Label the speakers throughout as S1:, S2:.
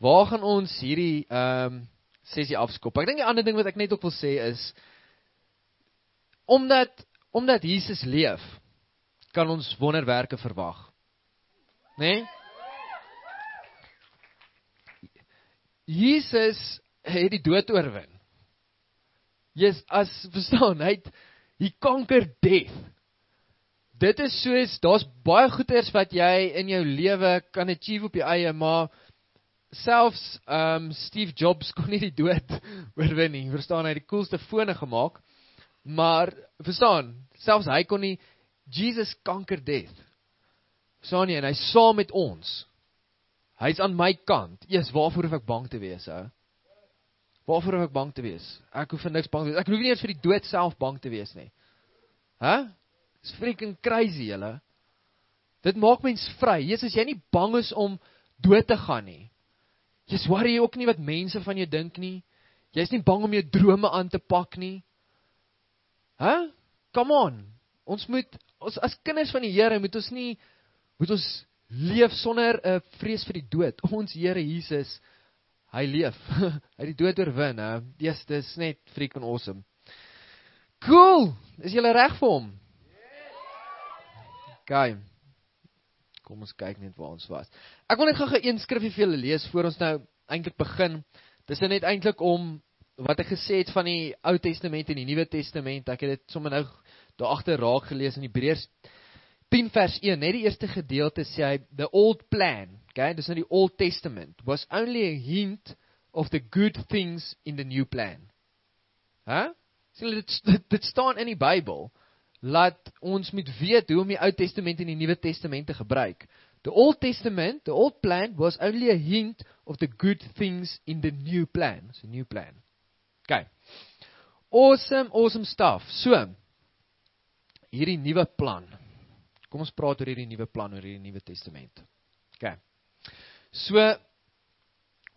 S1: waar gaan ons hierdie ehm um, sessie afskop? Ek dink die ander ding wat ek net ook wil sê is omdat omdat Jesus leef, kan ons wonderwerke verwag. Né? Nee? Jesus het die dood oorwin. Jesus as verstaan, hy het he conquered death. Dit is soos daar's baie goeders wat jy in jou lewe kan achieve op jou eie, maar selfs ehm um, Steve Jobs kon nie die dood oorwin nie. Verstaan, hy het die coolste fone gemaak. Maar verstaan, selfs hy kon nie Jesus conquer death. Verstaan nie en hy's saam met ons. Hy's aan my kant. Eers waarvoor hoef ek bang te wees, ou? Waarvoor hoef ek bang te wees? Ek hoef vir niks bang te wees. Ek hoef nie eens vir die dood self bang te wees nie. Hæ? Dis freaking crazy, julle. Dit maak mens vry. Jesus, jy nie bang is om dood te gaan nie. Jy's worry ook nie wat mense van jou dink nie. Jy's nie bang om jou drome aan te pak nie. Hæ? Come on. Ons moet ons as kinders van die Here moet ons nie moet ons leef sonder 'n uh, vrees vir die dood. Ons Here Jesus, hy leef. hy het die dood oorwin, hè. Dis dis net freaking awesome. Cool. Is jy reg vir hom? Gaan. Kom ons kyk net waar ons was. Ek wil net gou-gou een skrifgie vir julle lees voor ons nou eintlik begin. Dis net eintlik om wat ek gesê het van die Ou Testament en die Nuwe Testament. Ek het dit sommer nou daar agter raak gelees in Hebreërs 10 vers 1, net die eerste gedeelte sê hy the old plan, okay? Dis nou die Old Testament was only a hint of the good things in the new plan. Hæ? Huh? Sien dit, dit dit staan in die Bybel laat ons moet weet hoe om die Ou Testament en die Nuwe Testament te gebruik. The Old Testament, the old plan was only a hint of the good things in the new plan. It's a new plan. Okay. Awesome, awesome stuff. So hierdie nuwe plan. Kom ons praat oor hierdie nuwe plan oor hierdie Nuwe Testament. OK. So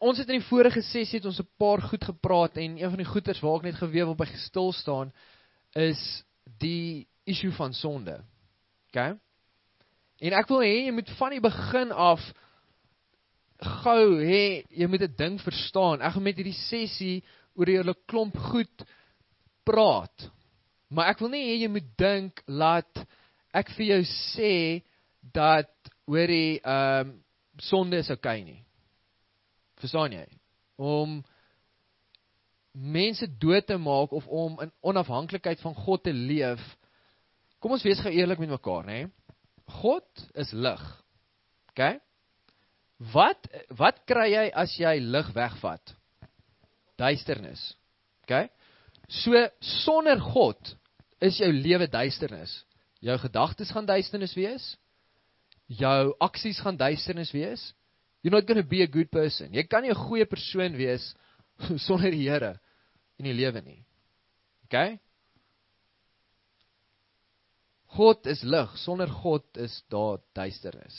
S1: ons het in die vorige sessie het ons 'n paar goed gepraat en een van die goeters waar ek net geweet wil by gestil staan is die issue van sonde. OK? En ek wil hê jy moet van die begin af gou hê jy moet 'n ding verstaan. Ek gaan met hierdie sessie oor 'n klomp goed praat. Maar ek wil nie hê jy moet dink laat ek vir jou sê dat hoorie ehm um, sonde is oukei okay nie. Verstaan jy? Om mense dood te maak of om in onafhanklikheid van God te leef. Kom ons wees gou eerlik met mekaar, nê? God is lig. OK? Wat wat kry jy as jy lig wegvat? Duisternis. OK? So sonder God is jou lewe duisternis. Jou gedagtes gaan duisternis wees. Jou aksies gaan duisternis wees. You're not going to be a good person. Jy kan nie 'n goeie persoon wees sonder die Here in die lewe nie. OK? God is lig. Sonder God is daar duisternis.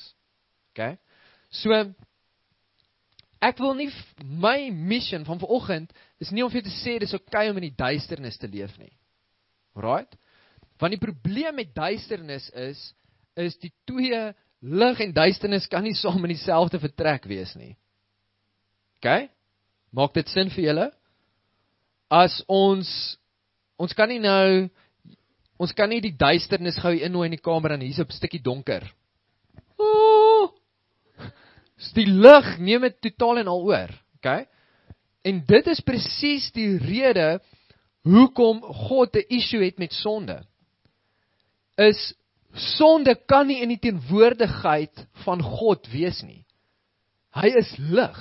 S1: OK? So ek wil nie my mission van vanoggend is nie om vir jou te sê dis oukei okay om in die duisternis te leef nie. Alraight? Want die probleem met duisternis is is die twee lig en duisternis kan nie saam in dieselfde vertrek wees nie. OK? Maak dit sin vir julle? As ons ons kan nie nou ons kan nie die duisternis gou innooi in die kamer en hier's 'n stukkie donker. Ooh! Die lig neem dit totaal en al oor, OK? En dit is presies die rede hoekom God 'n issue het met sonde is sonde kan nie in die teenwoordigheid van God wees nie. Hy is lig.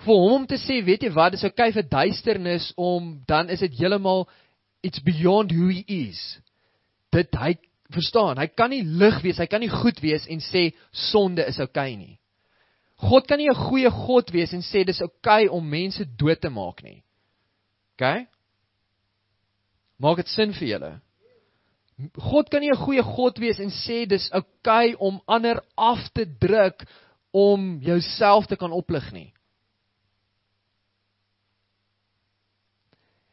S1: Vir hom om te sê, weet jy wat, dis okay vir duisternis om dan is dit heeltemal it's beyond who he is. Dit hy verstaan, hy kan nie lig wees, hy kan nie goed wees en sê sonde is okay nie. God kan nie 'n goeie God wees en sê dis okay om mense dood te maak nie. OK? Maak dit sin vir julle? God kan nie 'n goeie God wees en sê dis oukei okay om ander af te druk om jouself te kan oplig nie.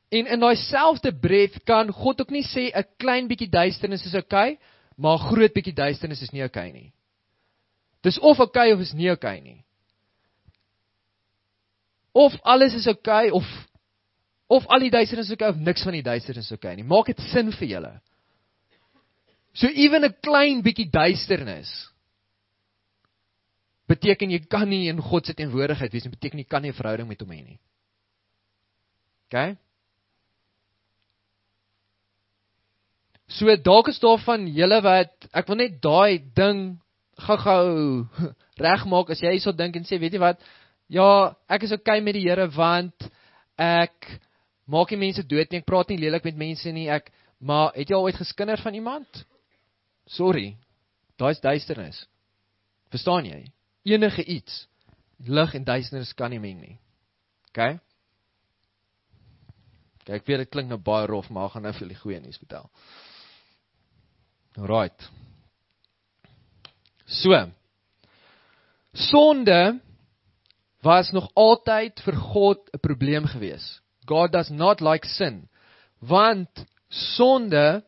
S1: En in daai selfde breath kan God ook nie sê 'n klein bietjie duisternis is oukei, okay, maar 'n groot bietjie duisternis is nie oukei okay nie. Dis of oukei okay of is nie oukei okay nie. of alles is oukei okay, of of al die duisternis is oukei okay, of niks van die duisternis is oukei okay nie. Maak dit sin vir julle. So ewen 'n klein bietjie duisternis beteken jy kan nie in God se teenwoordigheid wees nie, beteken jy kan nie 'n verhouding met hom hê nie. OK? So dalk is daar van julle wat ek wil net daai ding gou-gou regmaak as jy hierso dink en sê weet jy wat? Ja ek is okay met die Here want ek maak nie mense dood nie ek praat nie lelik met mense nie ek maar het jy al ooit geskinder van iemand? Sorry daai's duisternis. Verstaan jy? Enige iets lig en duisternis kan nie meng nie. Ok? Kyk weer dit klink nou baie rof maar ek gaan nou vir julle goeie nuus vertel right So. Sonde was nog altyd vir God 'n probleem gewees. God does not like sin. Want sonde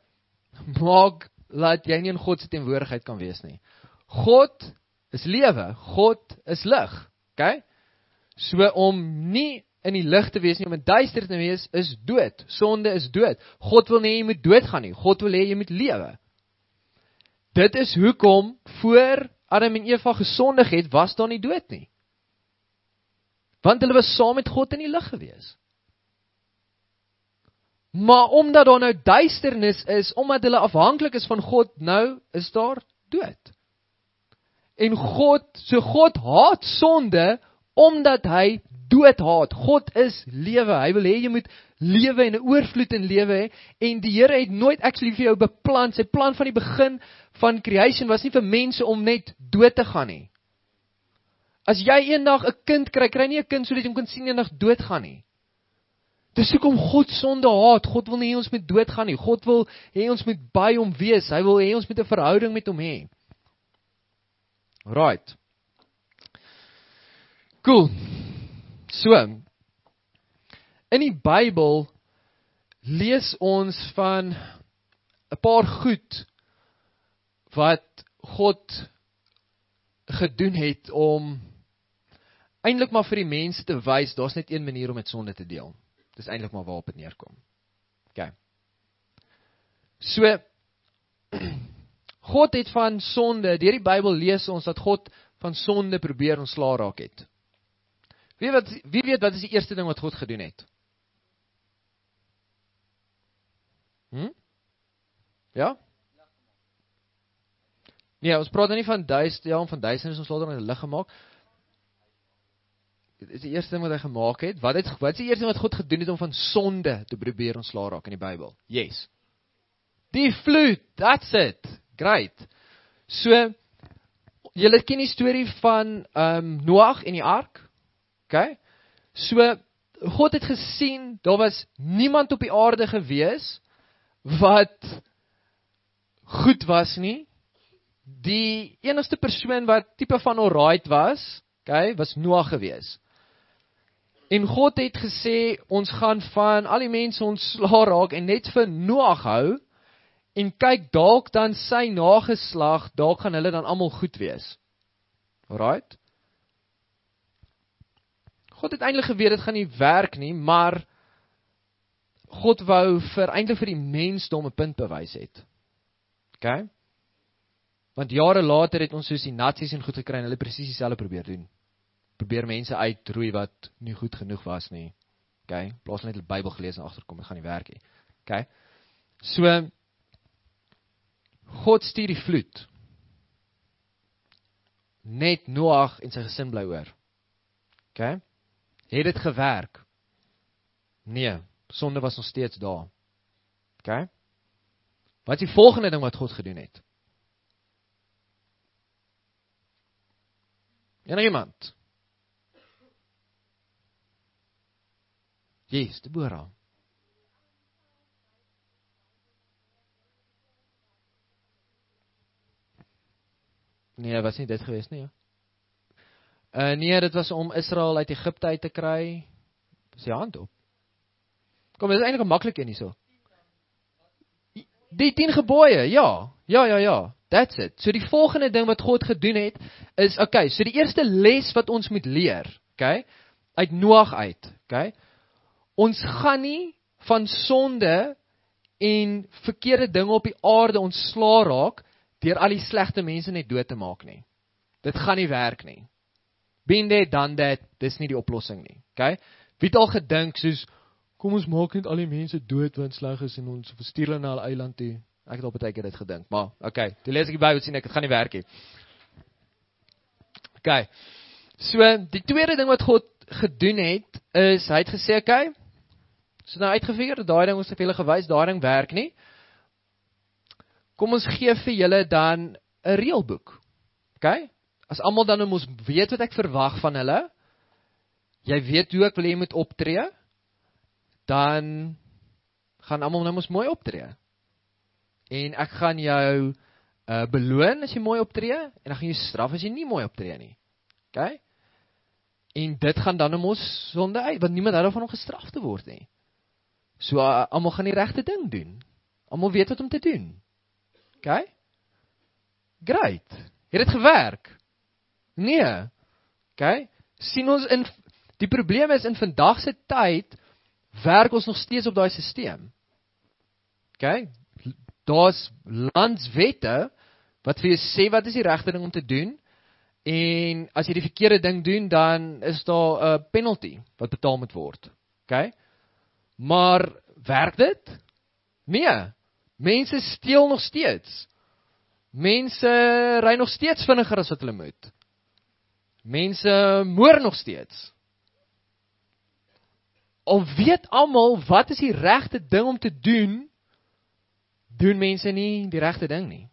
S1: maak laat jy nie in God se teenwoordigheid kan wees nie. God is lewe, God is lig, OK? So om nie in die lig te wees nie, om in duister te wees is dood. Sonde is dood. God wil nie jy moet doodgaan nie. God wil hê jy moet lewe. Dit is hoekom voor Adam en Eva gesondig het, was daar nie dood nie. Want hulle was saam met God in die lig gewees. Maar omdat daar nou duisternis is, omdat hulle afhanklik is van God, nou is daar dood. En God, so God haat sonde omdat hy dood haat. God is lewe. Hy wil hê jy moet lewe en 'n oorvloed in lewe hê en die Here het nooit actually vir jou beplan. Sy plan van die begin van creation was nie vir mense om net dood te gaan nie. As jy eendag 'n kind kry, kry nie 'n kind sodat jy hom kan sien eendag doodgaan nie. Dis hoekom God sonde haat. God wil nie hê ons moet doodgaan nie. God wil hê ons moet by hom wees. Hy wil hê ons moet 'n verhouding met hom hê. Right. Cool. So. In die Bybel lees ons van 'n paar goed wat God gedoen het om eintlik maar vir die mense te wys daar's net een manier om met sonde te deel. Dis eintlik maar waarop dit neerkom. OK. So God het van sonde, deur die Bybel lees ons dat God van sonde probeer ontslaa raak het. Wie wat wie weet wat is die eerste ding wat God gedoen het? Hm? Ja? Nee, ons praat nou nie van duisend, ja, van duisende ons laat hom in lig gemaak. Dit is die eerste ding wat hy gemaak het. Wat het wat is die eerste ding wat God gedoen het om van sonde te probeer ontslaa raak in die Bybel? Yes. Die vloed, that's it. Great. So julle ken die storie van ehm um, Noag en die ark? OK? So God het gesien daar was niemand op die aarde gewees wat goed was nie die enigste persoon wat tipe van alright was, okay, was Noag gewees. En God het gesê ons gaan van al die mense ontslaa raak en net vir Noag hou en kyk dalk dan sy nageslag, dalk gaan hulle dan almal goed wees. Alright? God het eintlik geweet dit gaan nie werk nie, maar God wou vir eintlik vir die mensdom 'n punt bewys het. OK? Want jare later het ons soos die nasies en goed gekry en hulle presies dieselfde probeer doen. Probeer mense uitroei wat nie goed genoeg was nie. OK, plaas net die Bybel gelees en agterkom, dit gaan nie werk nie. OK. So God stuur die vloed. Net Noag en sy gesin bly oor. OK. Het dit gewerk? Nee, sonde was nog steeds daar. OK. Wat is die volgende ding wat God gedoen het? Enige iemand? Jesus, Deborah. Nee, was nie dit gewees nie. Ja. Uh nee, dit was om Israel uit Egipte uit te kry. Sy hand op. Kom, dit is eintlik 'n maklike een hierso. Die 10 gebooie, ja. Ja, ja, ja. That's it. So die volgende ding wat God gedoen het is okay, so die eerste les wat ons moet leer, okay? uit Noag uit, okay? Ons gaan nie van sonde en verkeerde dinge op die aarde ontslaa raak deur al die slegte mense net dood te maak nie. Dit gaan nie werk nie. Binde dan dit, dis nie die oplossing nie. Okay? Wie het al gedink soos kom ons maak net al die mense dood wat sleg is en ons verstuur hulle na 'n eiland toe. Ek het op 'n tydjie dit gedink, maar okay, toe lees ek die Bybel sien ek dit gaan nie werk nie. Okay. So die tweede ding wat God gedoen het is hy het gesê okay, so nou uitgefigure daai ding ons het vir julle gewys, daai ding werk nie. Kom ons gee vir julle dan 'n reëlboek. Okay? As almal dan nou mos weet wat ek verwag van hulle, jy weet hoe ek wil hê jy moet optree, dan gaan almal nou mos mooi optree. En ek gaan jou uh beloon as jy mooi optree en dan gaan jy straf as jy nie mooi optree nie. OK? En dit gaan dan nou mos sonde uit, want niemand hou van om gestraf te word nie. So uh, almal gaan die regte ding doen. Almal weet wat om te doen. OK? Great. Het dit gewerk? Nee. OK? sien ons in die probleem is in vandag se tyd werk ons nog steeds op daai stelsel. OK? Daar's landswette wat vir jou sê wat is die regte ding om te doen en as jy die verkeerde ding doen dan is daar 'n penalty wat betaal moet word. OK? Maar werk dit? Nee. Mense steel nog steeds. Mense ry nog steeds vinniger as wat hulle moet. Mense moer nog steeds. Al weet almal wat is die regte ding om te doen, doen mense nie die regte ding nie.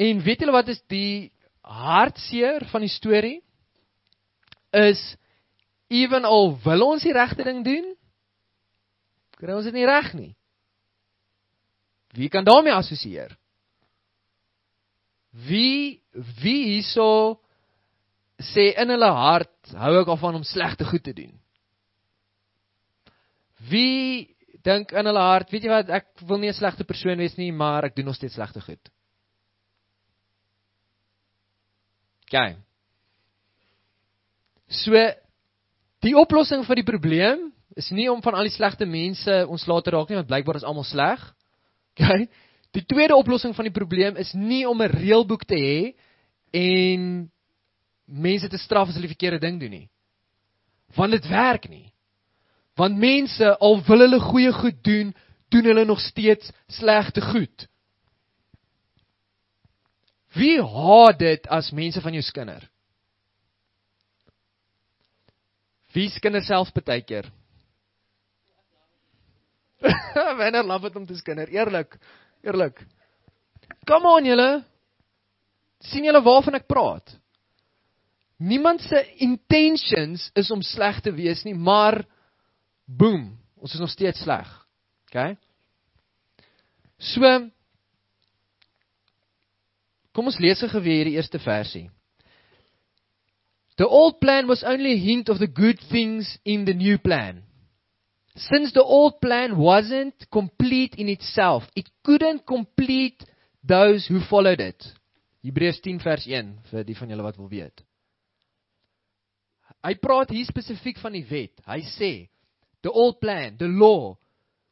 S1: En weet julle wat is die hartseer van die storie? Is ewen al wil ons die regte ding doen, kry ons dit nie reg nie. Wie kan daarmee assosieer? Wie wie hierso sê in hulle hart hou ek af van om slegte goed te doen? Wie dink in hulle hart, weet jy wat, ek wil nie 'n slegte persoon wees nie, maar ek doen nog steeds slegte goed. Gaan. So die oplossing vir die probleem is nie om van al die slegte mense ontslae te raak nie, want blykbaar is almal sleg. Okay? Die tweede oplossing van die probleem is nie om 'n reëlboek te hê en mense te straf as hulle die verkeerde ding doen nie. Want dit werk nie. Want mense al wil hulle goeie goed doen, doen hulle nog steeds slegte goed. Wie haat dit as mense van jou skinder? Wie skinder self baie keer? Wanneer love dit om te skinder? Eerlik. Eerlik. Kom aan julle. sien julle waarvan ek praat? Niemand se intentions is om sleg te wees nie, maar boem, ons is nog steeds sleg. OK? So Kom ons lees gou weer hierdie eerste versie. The old plan was only a hint of the good things in the new plan. Since the old plan wasn't complete in itself, it couldn't complete those who followed it. Hebreërs 10 vers 1 vir die van julle wat wil weet. Hy praat hier spesifiek van die wet. Hy sê the old plan, the law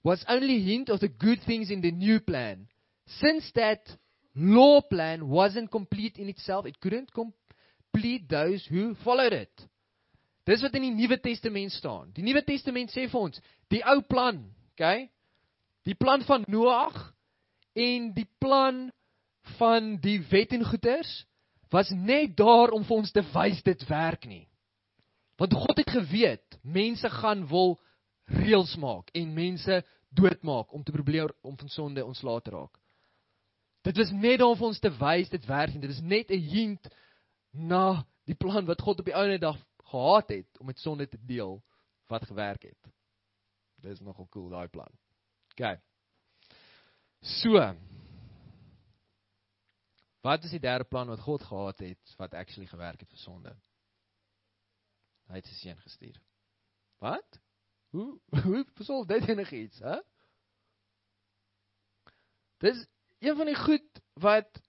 S1: was only a hint of the good things in the new plan. Since that law plan wasn't complete in itself, it couldn't complete those who followed it. Dis wat in die Nuwe Testament staan. Die Nuwe Testament sê vir ons, die ou plan, okay? Die plan van Noag en die plan van die wet en goeders was net daar om vir ons te wys dit werk nie. Want God het geweet mense gaan wil reëls maak en mense doodmaak om te probeer om van sonde ontslae te raak. Dit was net om vir ons te wys dit werk nie. Dit is net 'n hint na die plan wat God op die ouene dag gehad het om met sonde te deel wat gewerk het. Dit is nogal cool daai plan. OK. So. Wat is die derde plan wat God gehad het wat actually gewerk het vir sonde? Hy het sy seun gestuur. Wat? Hoe hoe sou dit enigiets, hè? Dis een van die goed wat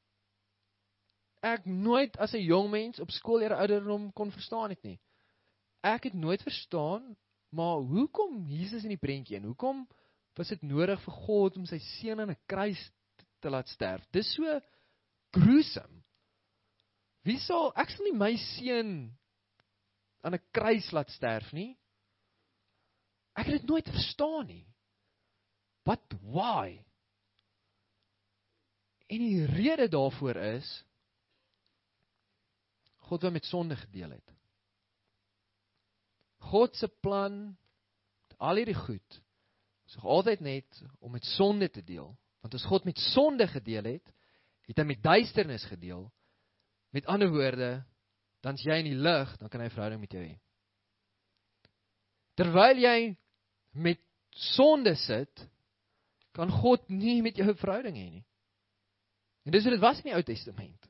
S1: ek nooit as 'n jong mens op skool eer ouderdom kon verstaan het nie. ek het nooit verstaan maar hoekom Jesus in die prentjie en hoekom was dit nodig vir God om sy seun aan 'n kruis te laat sterf? Dis so gruesome. Wie sal ek sal nie my seun aan 'n kruis laat sterf nie? Ek het dit nooit verstaan nie. But why? En die rede daarvoor is God wou met sonde gedeel het. God se plan al hierdie goed is nog altyd net om met sonde te deel. Want as God met sonde gedeel het, het hy met duisternis gedeel. Met ander woorde, dan's jy in die lig, dan kan hy verhouding met jou hê. Terwyl jy met sonde sit, kan God nie met jou verhouding hê nie. En dis wat dit was in die Ou Testament.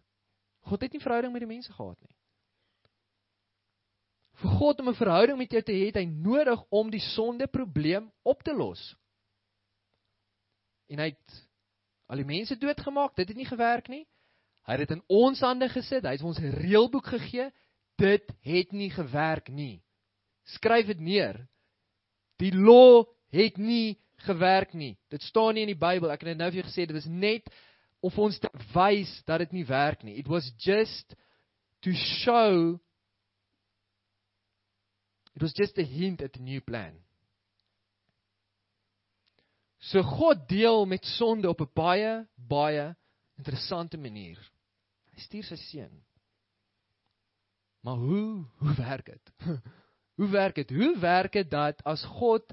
S1: God het nie verhouding met die mense gehad nie. Vir God om 'n verhouding met jou te hê, het hy nodig om die sonde probleem op te los. En hy het al die mense doodgemaak, dit het nie gewerk nie. Hy het dit in ons hande gesit, hy het ons 'n reëlboek gegee. Dit het nie gewerk nie. Skryf dit neer. Die law het nie gewerk nie. Dit staan nie in die Bybel. Ek het nou vir jou gesê dit is net of ons te wys dat dit nie werk nie. It was just to show It was just a hint at a new plan. So God deel met sonde op 'n baie baie interessante manier. Hy stuur sy seun. Maar hoe hoe werk dit? Hoe werk dit? Hoe werk dit dat as God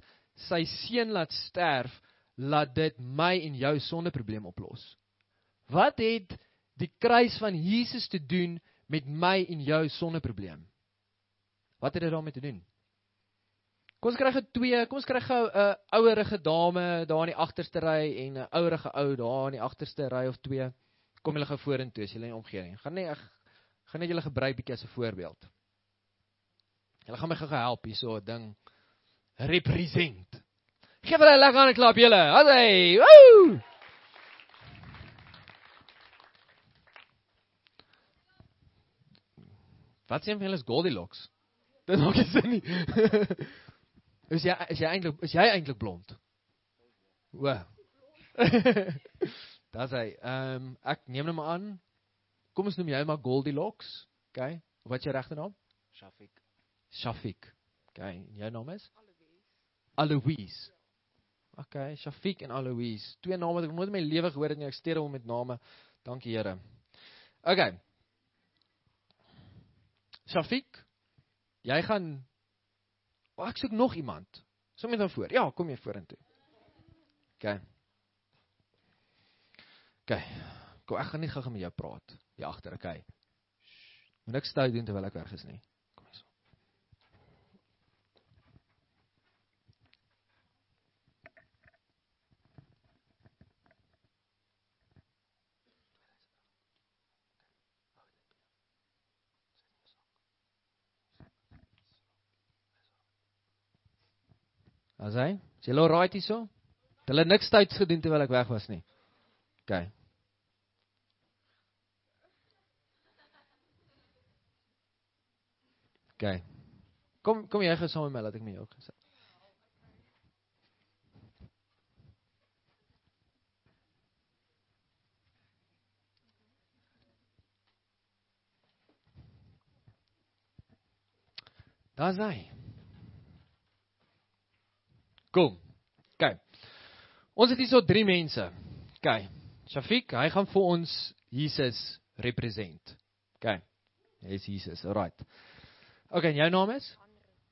S1: sy seun laat sterf, laat dit my en jou sondeprobleem oplos? Wat het die kruis van Jesus te doen met my en jou sondeprobleem? Wat het dit daarmee te doen? Kom ons kry gou twee, kom ons kry gou 'n uh, ouerige dame daar in die agterste ry en 'n ouerige ou daar in die agterste ry of twee. Kom julle gou vorentoe as julle in omgewing. Gaan net ek gaan net julle gebruik bietjie as 'n voorbeeld. Julle gaan my gou help hierso 'n ding represent. Geef hulle 'n lekker aan klap julle. Hey! Woo! Wat sê julle is Goldilocks? Dit maak nie sin nie. is jy is jy eintlik is jy eintlik blond? O. Daar's hy. Ehm um, ek neem nou maar aan. Kom ons noem jou maar Goldilocks. OK. Wat is jou regte naam?
S2: Shafik.
S1: Shafik. OK. En jou naam is? Aloise. OK, Shafik en Aloise. Twee name wat ek nooit in my lewe gehoor het nie. Ek steur hom met name. Dankie Here. OK. Shafik, jy gaan oh, ek soek nog iemand. Som net dan voor. Ja, kom jy vorentoe. OK. OK. Kom ek gaan net gou-gou met jou praat. Hier agter, OK. Moet ek stout doen terwyl ek weg is nie. Kom hier. As hy, is jy al right hierso? Hulle niks stouts gedoen terwyl ek weg was nie. OK. OK. Kom kom jy gou saam met my laat ek met jou gesê. Daar's hy. Kom. Kyk. Ons het hier so drie mense. Kyk. Shafiq, hy gaan vir ons Jesus represent. Kyk. Hy is Jesus. Alright. Okay, jou naam is?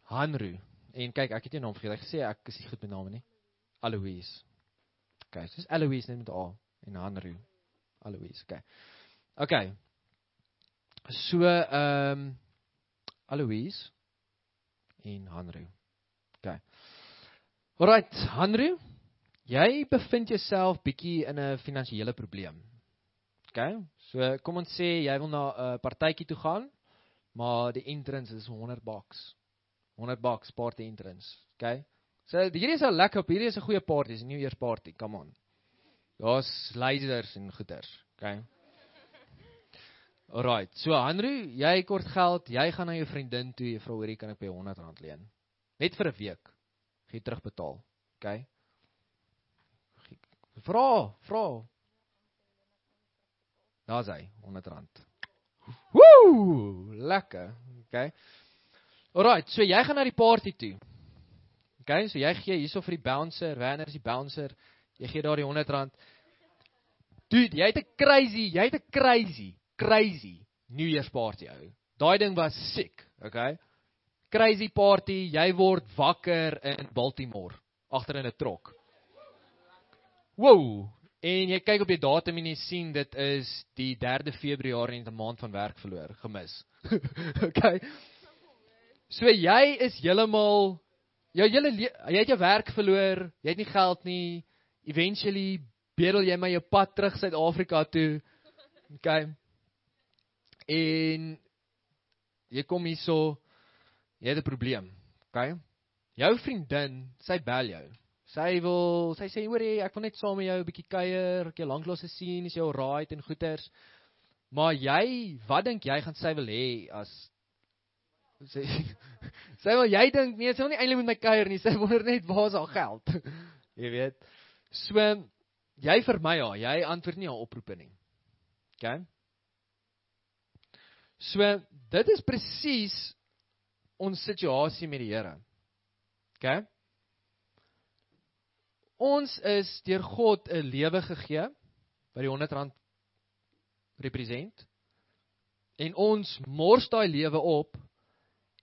S1: Hanru. En kyk, ek het jou naam vergeet. Ek gesê ek is nie goed met name nie. Aloise. Okay, dis Aloise net met A en Hanru. Aloise. Okay. Okay. So, ehm um, Aloise en Hanru. Okay. Alright, Hanru, jy bevind jouself bietjie in 'n finansiële probleem. Okay? So kom ons sê jy wil na 'n uh, partytjie toe gaan, maar die entrance is 100 bucks. 100 bucks party entrance. Okay? So hierdie is 'n lekker, hierdie is 'n goeie party, is 'n New Year's party, come on. Daar's lasers en goeters, okay? Alraight. So Henry, jy kort geld, jy gaan na jou vriendin toe, jy vra hoorie kan ek by R100 leen? Net vir 'n week. Gee terugbetaal. OK? Vra, vra. Daar's hy, R100. Woew, lekker. OK. Alraight, so jy gaan na die party toe. OK, so jy gee hierso vir die bouncer, Werner is die bouncer. Jy gee daar die R100. Dude, jy het 'n crazy, jy het 'n crazy, crazy New Year's party ou. Daai ding was sick, okay? Crazy party, jy word wakker in Baltimore agter in 'n trok. Wow, en jy kyk op die datum en jy sien dit is die 3de Februarie en 'n maand van werk verloor, gemis. okay. So jy is heeltemal jou hele jy het jou werk verloor, jy het nie geld nie. Eventually bedel jy my jou pad terug Suid-Afrika toe. Okay. En jy kom hierso, jy het 'n probleem. Okay? Jou vriendin, sy bel jou. Sy wil, sy sê hoor jy, ek wil net saam met jou 'n bietjie kuier, ek jou lanklaas gesien, is jy alright en goeters. Maar jy, wat dink jy gaan sy wil hê as sy sy wil jy dink nee, sy wil nie eintlik met my kuier nie, sy wonder net waar is haar geld. jy weet. So jy vir my ja, jy antwoord nie haar oproepe nie. OK? So dit is presies ons situasie met die Here. OK? Ons is deur God 'n lewe gegee wat die 100 rand represent. En ons mors daai lewe op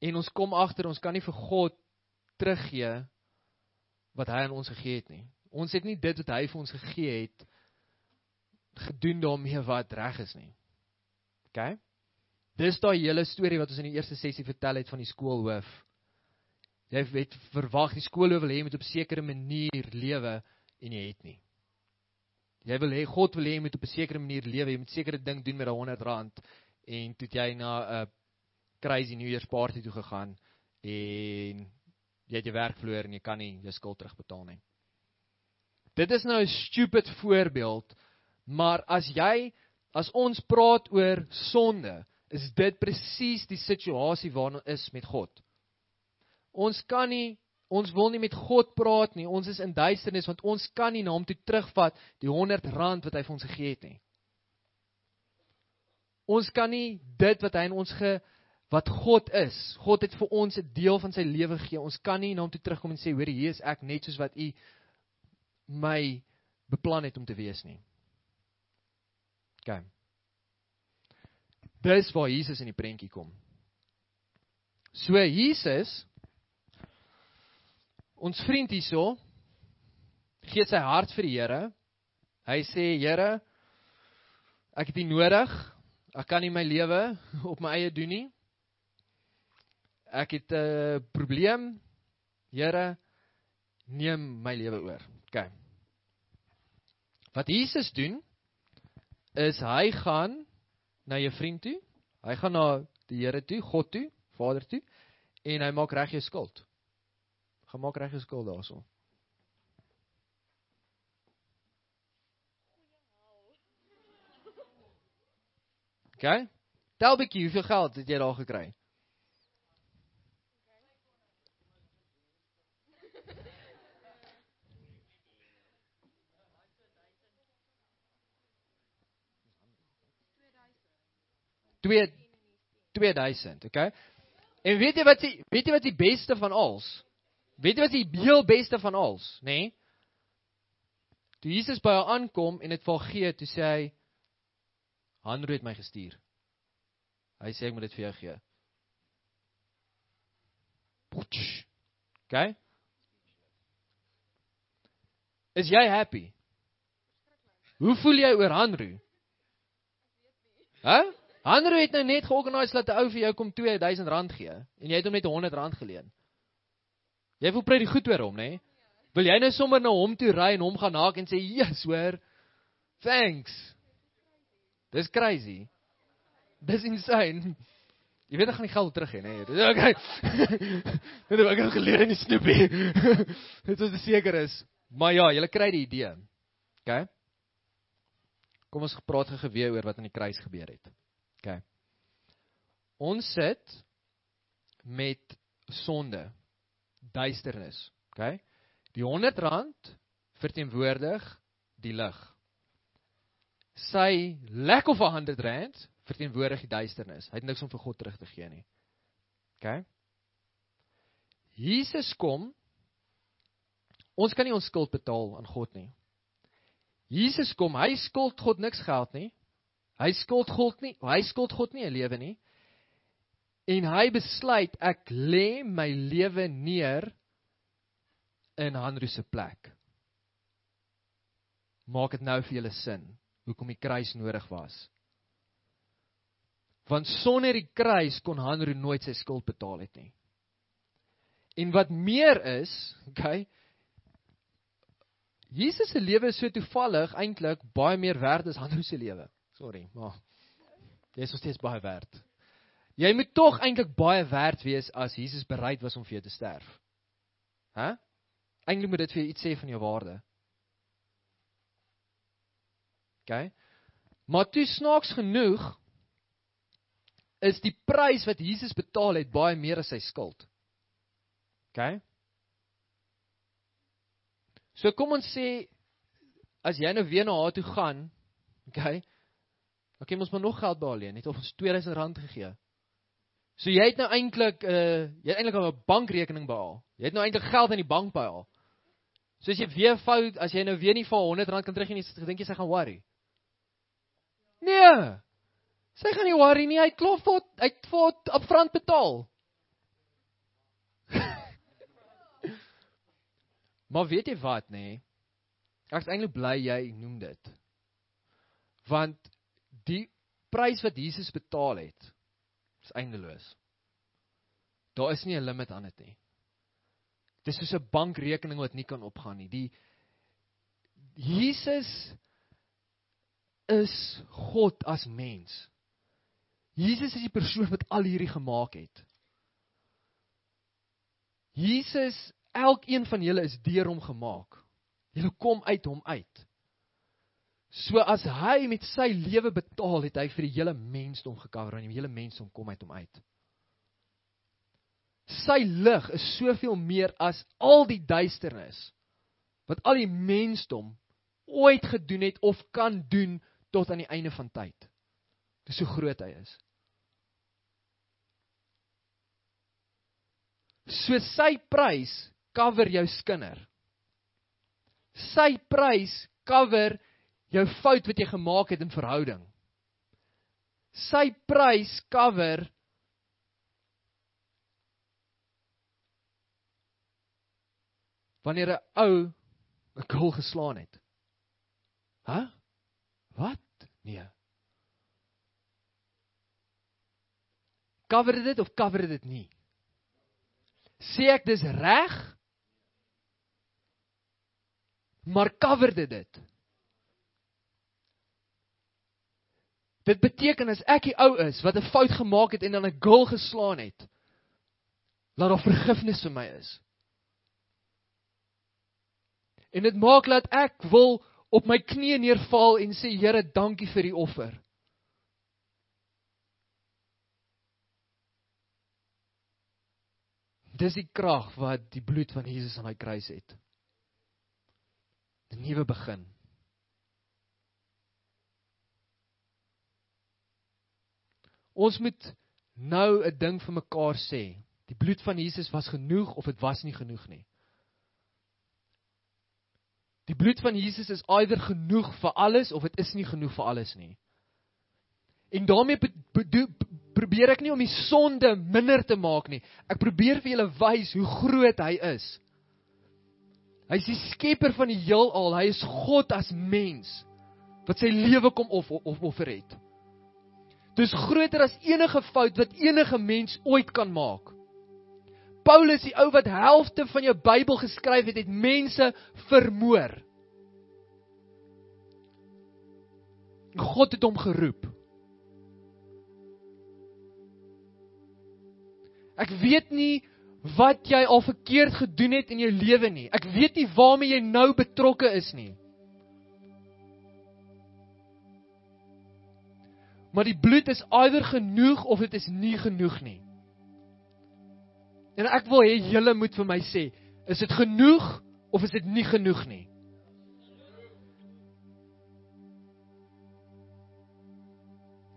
S1: en ons kom agter ons kan nie vir God teruggee wat hy aan ons gegee het nie. Ons het nie dit wat hy vir ons gegee het gedoen daarmee wat reg is nie. OK? Dis daai hele storie wat ons in die eerste sessie vertel het van die skoolhoof. Jy het verwag die skoolhoof wil hê jy moet op 'n sekere manier lewe en jy het nie. Jy wil hê God wil hê jy moet op 'n sekere manier lewe, jy moet sekere ding doen met daai 100 rand en toe jy na 'n crazy New Year's party toe gegaan en jy het jou werk verloor en jy kan nie jou skuld terugbetaal nie. Dit is nou 'n stupid voorbeeld, maar as jy as ons praat oor sonde, is dit presies die situasie waarin ons is met God. Ons kan nie ons wil nie met God praat nie. Ons is in duisternis want ons kan nie na hom toe terugvat die 100 rand wat hy vir ons gegee het nie. Ons kan nie dit wat hy in ons ge wat God is. God het vir ons 'n deel van sy lewe gegee. Ons kan nie na hom toe terugkom en sê, "Hoor, hier is ek net soos wat u my beplan het om te wees nie. OK. Dis waar Jesus in die prentjie kom. So Jesus ons vriend hierso gee sy hart vir die Here. Hy sê Here, ek het U nodig. Ek kan nie my lewe op my eie doen nie. Ek het 'n probleem. Here, neem my lewe oor. OK. Wat Jesus doen is hy gaan na jou vriend toe. Hy gaan na die Here toe, God toe, Vader toe en hy maak reg jou skuld. Gemaak reg jou skuld daarso. OK. Tel bietjie, hoeveel geld het jy daar gekry? 2 2000, okay? En weet jy wat jy weet jy wat die beste van als? Weet jy wat die heel beste van als, nê? Nee? Toe Jesus by haar aankom en dit vir haar gee, toe sê hy Hanro het my gestuur. Hy sê ek moet dit vir jou gee. Potsch. Okay? Is jy happy? Hoe voel jy oor Hanro? Hæ? Hanro het nou net georganiseer dat 'n ou vir jou kom R2000 gee en jy het hom net R100 geleen. Jy voel pretty goed oor hom, nê? Wil jy nou sommer na hom toe ry en hom gaan haak en sê, "Jesus, hoor. Thanks." Dis crazy. Dis insane. Jy weet ek gaan die geld terug hê, nê? Dis okay. Dit het ek geleer in die snoepie. Dit is seker is. Maar ja, jy kry die idee. OK. Kom ons gepraat gou geweer oor wat aan die kruis gebeur het. OK. Ons sit met sonde, duisternis, OK? Die 100 rand verteenwoordig die lig. Sy lack of 100 rand verteenwoordig die duisternis. Hy het niks om vir God terug te gee nie. OK? Jesus kom Ons kan nie ons skuld betaal aan God nie. Jesus kom, hy skuld God niks geld nie. Hy skuld God nie, hy skuld God nie 'n lewe nie. En hy besluit ek lê my lewe neer in Hanru se plek. Maak dit nou vir julle sin hoekom die kruis nodig was. Want sonder die kruis kon Hanru nooit sy skuld betaal het nie. En wat meer is, okay, Jesus se lewe is so toevallig eintlik baie meer werd as Hanru se lewe. Sorry, maar jy is nog steeds baie werd. Jy moet tog eintlik baie werd wees as Jesus bereid was om vir jou te sterf. Hæ? Eintlik moet dit vir jou iets sê van jou waarde. OK. Maar toe snaaks genoeg is die prys wat Jesus betaal het baie meer as sy skuld. OK. So kom ons sê as jy nou weer na haar toe gaan, OK. Dan kan ons maar nog geld behaal leen, net of ons R2000 gegee. So jy het nou eintlik 'n uh, jy het eintlik 'n bankrekening behaal. Jy het nou eintlik geld in die bank behaal. So as jy weer fout, as jy nou weer nie vir R100 kan teruggee nie, dink jy sy gaan worry? Nee. Sy gaan nie worry nie. Hy klop vir hy het vir upfront betaal. Maar weet jy wat nê? Nee? Ek is eintlik bly jy noem dit. Want die prys wat Jesus betaal het is eindeloos. Daar is nie 'n limiet aan dit nie. Dis soos 'n bankrekening wat nie kan opgaan nie. Die Jesus is God as mens. Jesus is die persoon wat al hierdie gemaak het. Jesus elkeen van julle is deur hom gemaak. Julle kom uit hom uit. So as hy met sy lewe betaal het, hy vir die hele mensdom gekover en die hele mensdom kom uit hom uit. Sy lig is soveel meer as al die duisternis wat al die mensdom ooit gedoen het of kan doen tot aan die einde van tyd. Dis so groot hy is. So sy prys cover jou skinder. Sy prys cover jou fout wat jy gemaak het in verhouding. Sy prys cover wanneer 'n ou 'n goal geslaan het. Hæ? Huh? Wat? Nee. Cover dit of cover dit nie? Sê ek dis reg maar cover dit dit. Dit beteken as ek die ou is wat 'n fout gemaak het en dan 'n goal geslaan het, laat daar vergifnis vir my is. En dit maak dat ek wil op my knieë neervaal en sê Here, dankie vir die offer. Dis die krag wat die bloed van Jesus aan hy kruis het. 'n nuwe begin. Ons moet nou 'n ding vir mekaar sê. Die bloed van Jesus was genoeg of dit was nie genoeg nie. Die bloed van Jesus is eider genoeg vir alles of dit is nie genoeg vir alles nie. En daarmee probeer ek nie om die sonde minder te maak nie. Ek probeer vir julle wys hoe groot hy is. Hy is die skepper van die heelal. Hy is God as mens wat sy lewe kom of of offer het. Dis groter as enige fout wat enige mens ooit kan maak. Paulus, die ou wat helfte van jou Bybel geskryf het, het mense vermoor. God het hom geroep. Ek weet nie wat jy al verkeerd gedoen het in jou lewe nie. Ek weet nie waarmee jy nou betrokke is nie. Maar die bloed is eider genoeg of dit is nie genoeg nie. En ek wil hê julle moet vir my sê, is dit genoeg of is dit nie genoeg nie?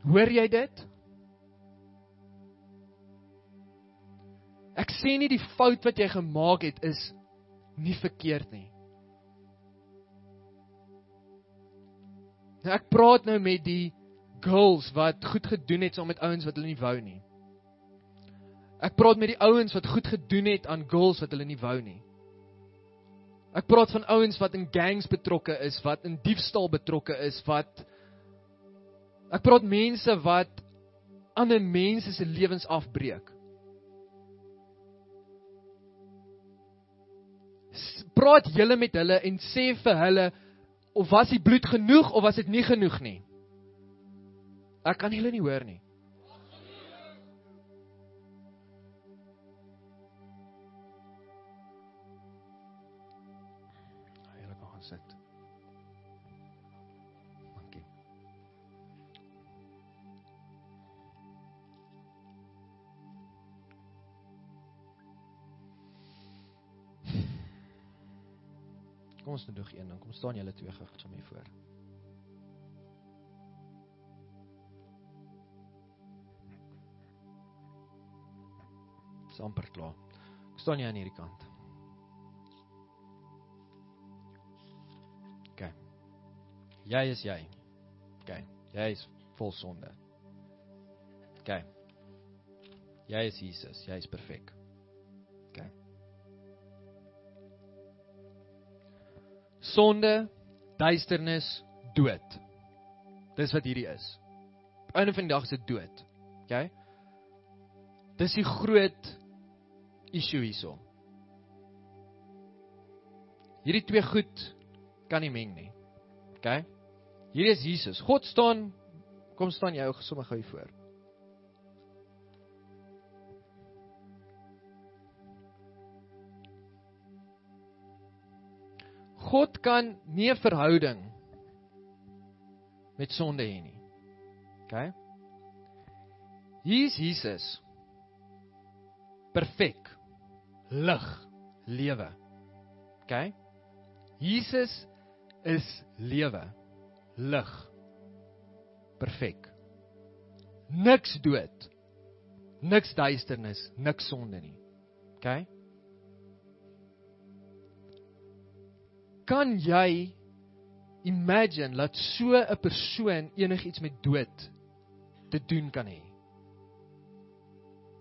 S1: Hoor jy dit? Ek sê nie die fout wat jy gemaak het is nie verkeerd nie. Nou ek praat nou met die girls wat goed gedoen het saam met ouens wat hulle nie wou nie. Ek praat met die ouens wat goed gedoen het aan girls wat hulle nie wou nie. Ek praat van ouens wat in gangs betrokke is, wat in diefstal betrokke is, wat Ek praat mense wat ander mense se lewens afbreek. Praat julle met hulle en sê vir hulle of was die bloed genoeg of was dit nie genoeg nie? Ek kan julle nie hoor nie. Julle kan gaan sit. Dankie. Kom ons doen nog een dan. Kom staan julle twee gou saam hier voor. Dis amper klaar. Ek staan jy aan hierdie kant. OK. Jy is jy. OK. Jy is vol sonde. OK. Jy is Jesus. Jy is perfek. OK. Sonde, duisternis, dood. Dis wat hierdie is. Einde van die dag is dit dood. OK? Dis die groot issue hierso. Hierdie twee goed kan nie meng nie. OK? Hier is Jesus. God staan kom staan jy ou sommer gou hier voor. God kan nie 'n verhouding met sonde hê nie. OK? Hier is Jesus. Perfek. Lig, lewe. OK? Jesus is lewe, lig. Perfek. Niks dood. Niks duisternis, niks sonde nie. OK? Kan jy imagine dat so 'n persoon enigiets met dood te doen kan hê?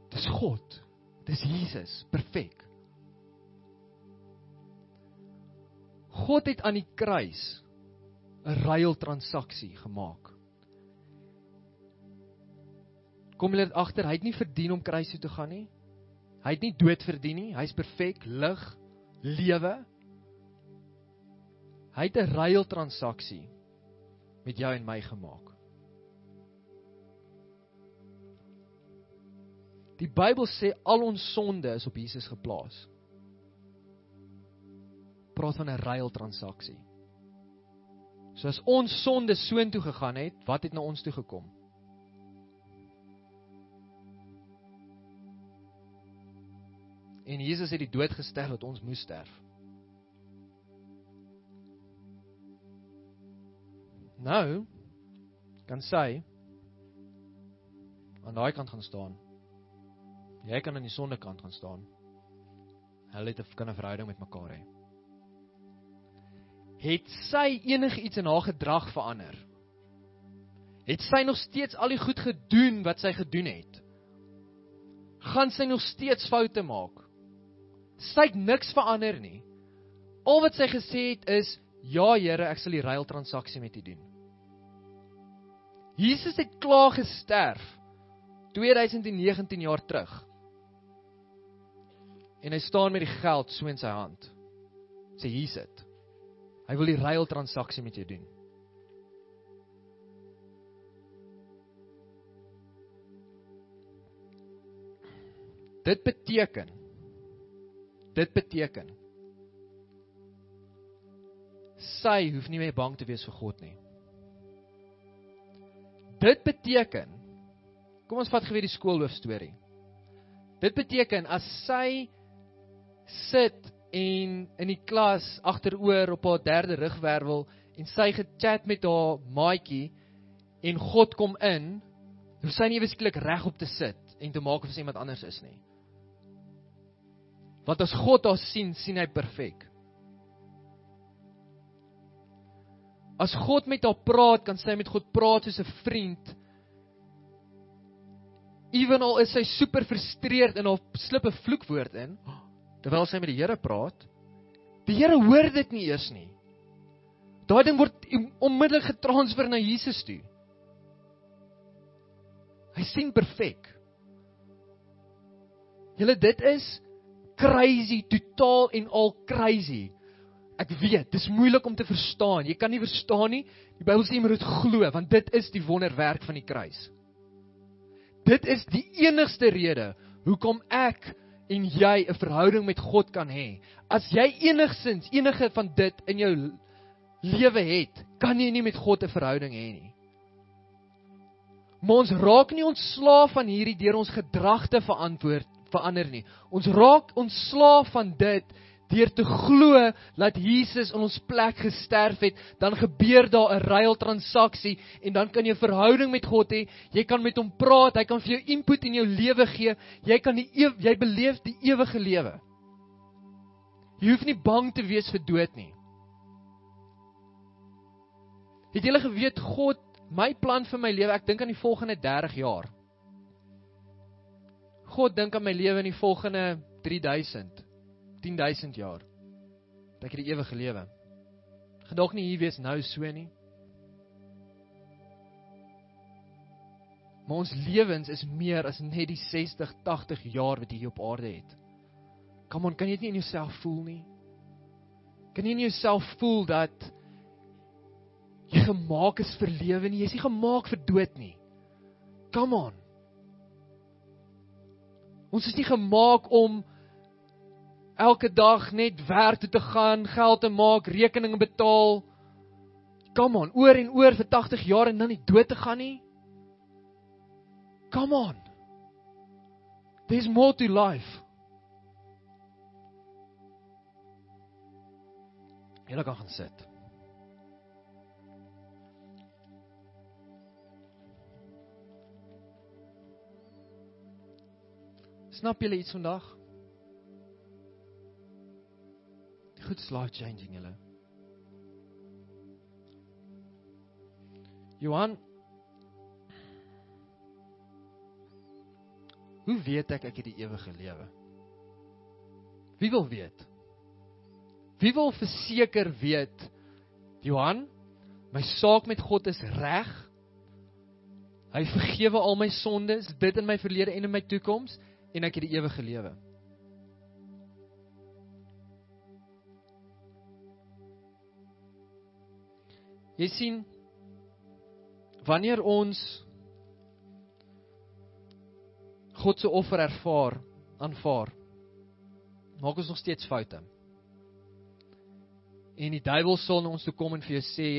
S1: Dis God. Dis Jesus, perfek. God het aan die kruis 'n ruil transaksie gemaak. Kom jy dit agter? Hy het nie verdien om kruis toe te gaan nie. Hy het nie dood verdien nie. Hy's perfek, lig, lewe. Hy het 'n ruil transaksie met jou en my gemaak. Die Bybel sê al ons sonde is op Jesus geplaas. Praat van 'n ruil transaksie. So as ons sonde soontoe gegaan het, wat het na ons toe gekom? En Jesus het die dood gesterf dat ons moes sterf. Nou kan sy aan daai kant gaan staan. Jy kan aan die sondekant gaan staan. Hulle het 'n kan 'n verhouding met mekaar hê. Het sy enigiets in haar gedrag verander? Het sy nog steeds al die goed gedoen wat sy gedoen het? Gaan sy nog steeds foute maak? Sy het niks verander nie. Al wat sy gesê het is, "Ja Here, ek sal die ruil transaksie met U doen." Jesus het klaar gesterf 2019 jaar terug. En hy staan met die geld so in sy hand. Sê hier sit. Hy wil die ruil transaksie met jou doen. Dit beteken dit beteken sy hoef nie meer bang te wees vir God nie. Dit beteken Kom ons vat geweet die skoolhoof storie. Dit beteken as sy sit en in die klas agteroor op haar derde rugwervel en sy gechat met haar maatjie en God kom in, hoe sy nie ewesklik reg op te sit en te maak of sy iemand anders is nie. Want as God haar sien, sien hy perfek. As God met haar praat, kan sy met God praat soos 'n vriend. Ewenal is sy super frustreerd en haar slip 'n vloekwoord in terwyl sy met die Here praat. Die Here hoor dit nie eers nie. Daai ding word onmiddellik getransfer na Jesus toe. Hy sien perfek. Julle dit is crazy, totaal en al crazy. Ek weet, dis moeilik om te verstaan. Jy kan nie verstaan nie. Die Bybel sê jy moet dit glo want dit is die wonderwerk van die kruis. Dit is die enigste rede hoekom ek en jy 'n verhouding met God kan hê. As jy enigsins enige van dit in jou lewe het, kan jy nie met God 'n verhouding hê nie. Maar ons raak nie ontslaaf van hierdie deur ons gedrag te verantwoord verander nie. Ons raak ontslaaf van dit deur te glo dat Jesus in ons plek gesterf het, dan gebeur daar 'n ruil transaksie en dan kan jy 'n verhouding met God hê. Jy kan met hom praat, hy kan vir jou input in jou lewe gee. Jy kan die jy beleef die ewige lewe. Jy hoef nie bang te wees vir dood nie. Het julle geweet God my plan vir my lewe, ek dink aan die volgende 30 jaar. God dink aan my lewe in die volgende 3000 10000 jaar. Dat ek die ewige lewe. Gedog nie hier wees nou so nie. Maar ons lewens is meer as net die 60, 80 jaar wat jy hier op aarde het. Kom on, kan jy dit nie in jouself voel nie? Kan jy nie in jouself voel dat jy gemaak is vir lewe nie, jy's nie gemaak vir dood nie. Come on. Ons is nie gemaak om elke dag net werk toe te gaan, geld te maak, rekeninge betaal. Come on, oor en oor vir 80 jaar en dan nie dood te gaan nie. Come on. There's more to life. Jy kan gaan sit. Snap julle iets vandag? Goed life changing julle. Johan Hoe weet ek ek het die ewige lewe? Wie wil weet? Wie wil verseker weet Johan, my saak met God is reg? Hy vergewe al my sondes, dit in my verlede en in my toekoms en ek het die ewige lewe. Jy sien wanneer ons God se offer ervaar, aanvaar, maak ons nog steeds foute. En die duiwel sal na ons toe kom en vir jou sê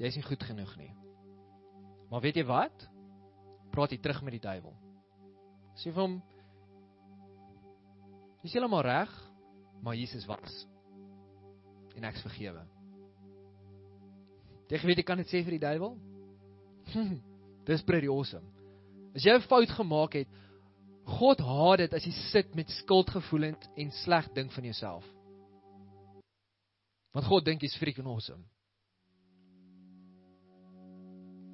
S1: jy's nie goed genoeg nie. Maar weet jy wat? Praat jy terug met die duiwel. Sê vir hom Dis heeltemal reg, maar Jesus was. En ek's vergewe. Jy weet jy kan dit sê vir die duiwel? Dis pretty awesome. As jy 'n fout gemaak het, God haat dit as jy sit met skuldgevoelens en sleg dink van jouself. Want God dink jy's freaking awesome.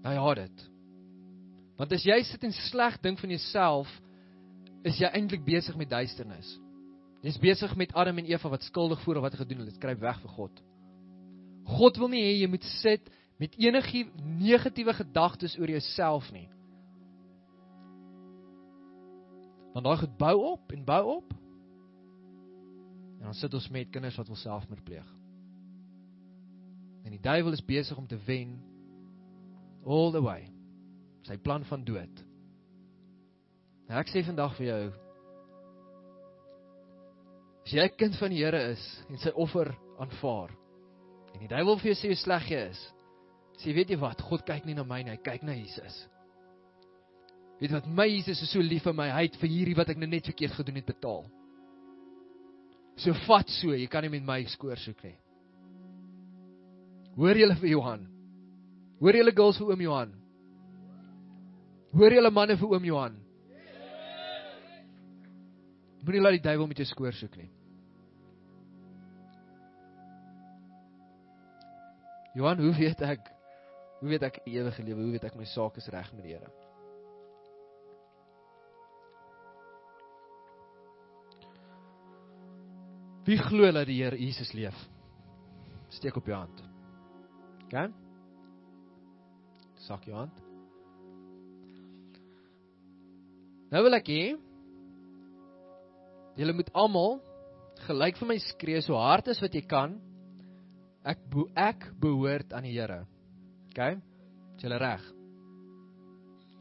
S1: Hy haat dit. Want as jy sit en sleg dink van jouself, is jy eintlik besig met duisternis. Jy's besig met Adam en Eva wat skuldig voel of wat hulle gedoen het, dit skryf weg vir God. God wil nie hê jy moet sit met enige negatiewe gedagtes oor jouself nie. Want daai goed bou op en bou op. En dan sit ons met kinders wat wil selfmoord pleeg. En die duiwel is besig om te wen all the way. Sy plan van dood. En ek sê vandag vir jou, As jy 'n kind van die Here is en sy offer aanvaar en die duiwel vir jou sê hoe sleg jy is, sê weet jy wat, God kyk nie na my nie, hy kyk na Jesus. Weet wat my Jesus is so lief vir my, hy het vir hierdie wat ek nou net verkeerd gedoen het betaal. So vat so, jy kan nie met my skoor soek nie. Hoor julle vir Johan? Hoor julle girls vir oom Johan? Hoor julle manne vir oom Johan? Moenie laat die duiwel met jou skoor soek nie. Johan, hoe weet ek hoe weet ek ewige lewe? Hoe weet ek my saak is reg met die Here? Wie glo dat die Here Jesus leef? Steek op jou hand. OK? Sak jou hand. Nou wil ek hê julle moet almal gelyk vir my skree so hard as wat jy kan. Ek bo ek behoort aan die Here. OK? Is julle reg?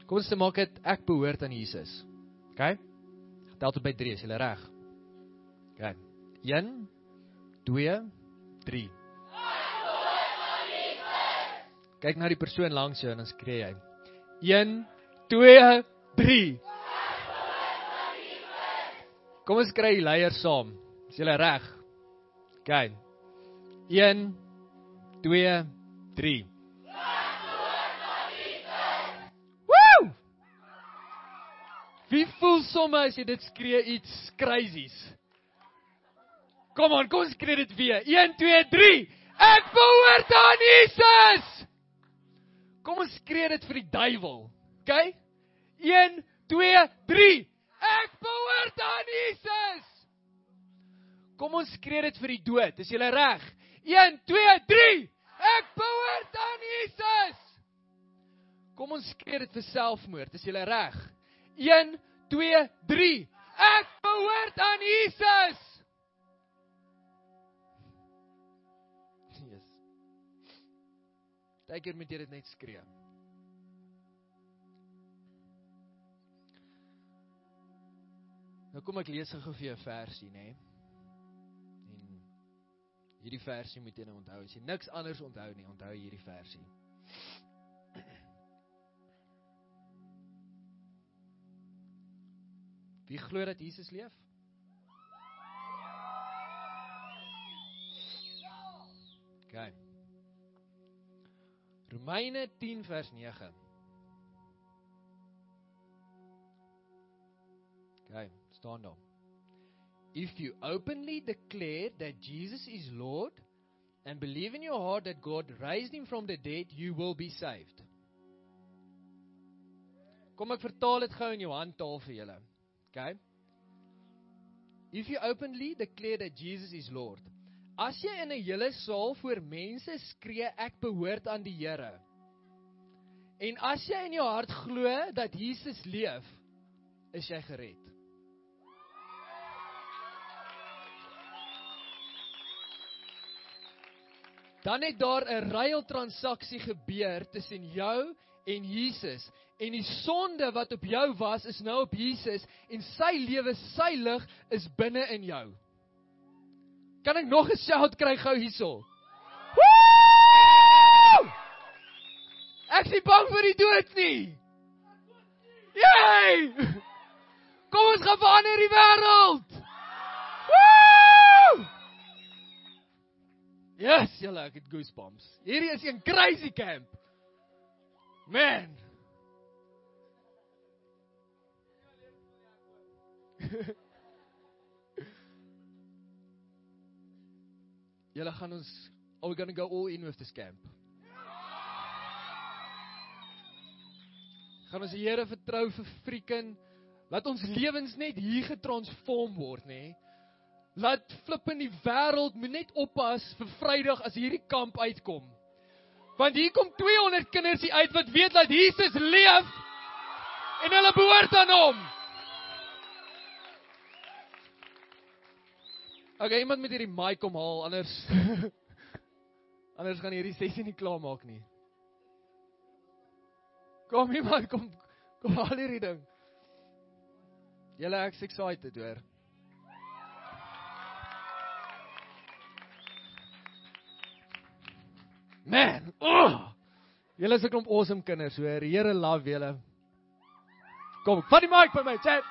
S1: Kom ons maak dit ek behoort aan Jesus. OK? Tel tot by 3, is julle reg? OK. 1 2 3 Kyk na die persoon langs jou en dan skree jy. 1 2 3 Kom ons kry die leiers saam. Is julle reg? OK. 1 2 3 Woo! Wie voel sommer as jy dit skree iets crazies? Kom aan, kom ons skree dit weer. 1 2 3. Ek behoort aan Jesus. Kom ons skree dit vir die duiwel. OK? 1 2 3. Ek behoort aan Jesus. Kom ons skree dit vir die dood. Is jy reg? 1 2 3. Ek behoort aan Jesus. Kom ons skree dit vir selfmoord. Is jy reg? 1 2 3. Ek behoort aan Jesus. Partykeer moet jy dit net skree. Nou kom ek lees gou vir jou 'n versie, nê? En hierdie versie moet jy nou onthou. As jy niks anders onthou nie, onthou hierdie versie. Wie glo dat Jesus leef? Okay. Romeine 10 vers 9. Okay, staan daar. If you openly declare that Jesus is Lord and believe in your heart that God raised him from the dead, you will be saved. Kom ek vertaal dit gou in jou handtaal vir julle. Okay? If you openly declare that Jesus is Lord As jy in 'n hele saal voor mense skree ek behoort aan die Here. En as jy in jou hart glo dat Jesus leef, is jy gered. Dan het daar 'n ruil transaksie gebeur tussen jou en Jesus en die sonde wat op jou was is nou op Jesus en sy lewe, sy lig is binne in jou. Kan ek nog 'n shout kry gou hierso? Ek is bang vir die dood nie. Jy! Kom ons gaan verander die wêreld. Yes, julle, ek het goosebumps. Hierdie is 'n crazy camp. Man. Julle gaan ons are we going to go all in with this camp? Gaan ons die Here vertrou vir freaking laat ons lewens net hier getransform word, nê? Laat flip in die wêreld moet net oppas vir Vrydag as hierdie kamp uitkom. Want hier kom 200 kinders hier uit wat weet dat Jesus leef en hulle behoort aan hom. Okay, iemand moet hierdie mic kom haal anders anders gaan hierdie sessie nie klaar maak nie. Kom iemand kom kom haal hierdie ding. Julle ek's excited hoor. Man, oh! Julle is 'n klomp awesome kinders, hoor. Die Here love julle.
S2: Kom, vat die mic by my, chat.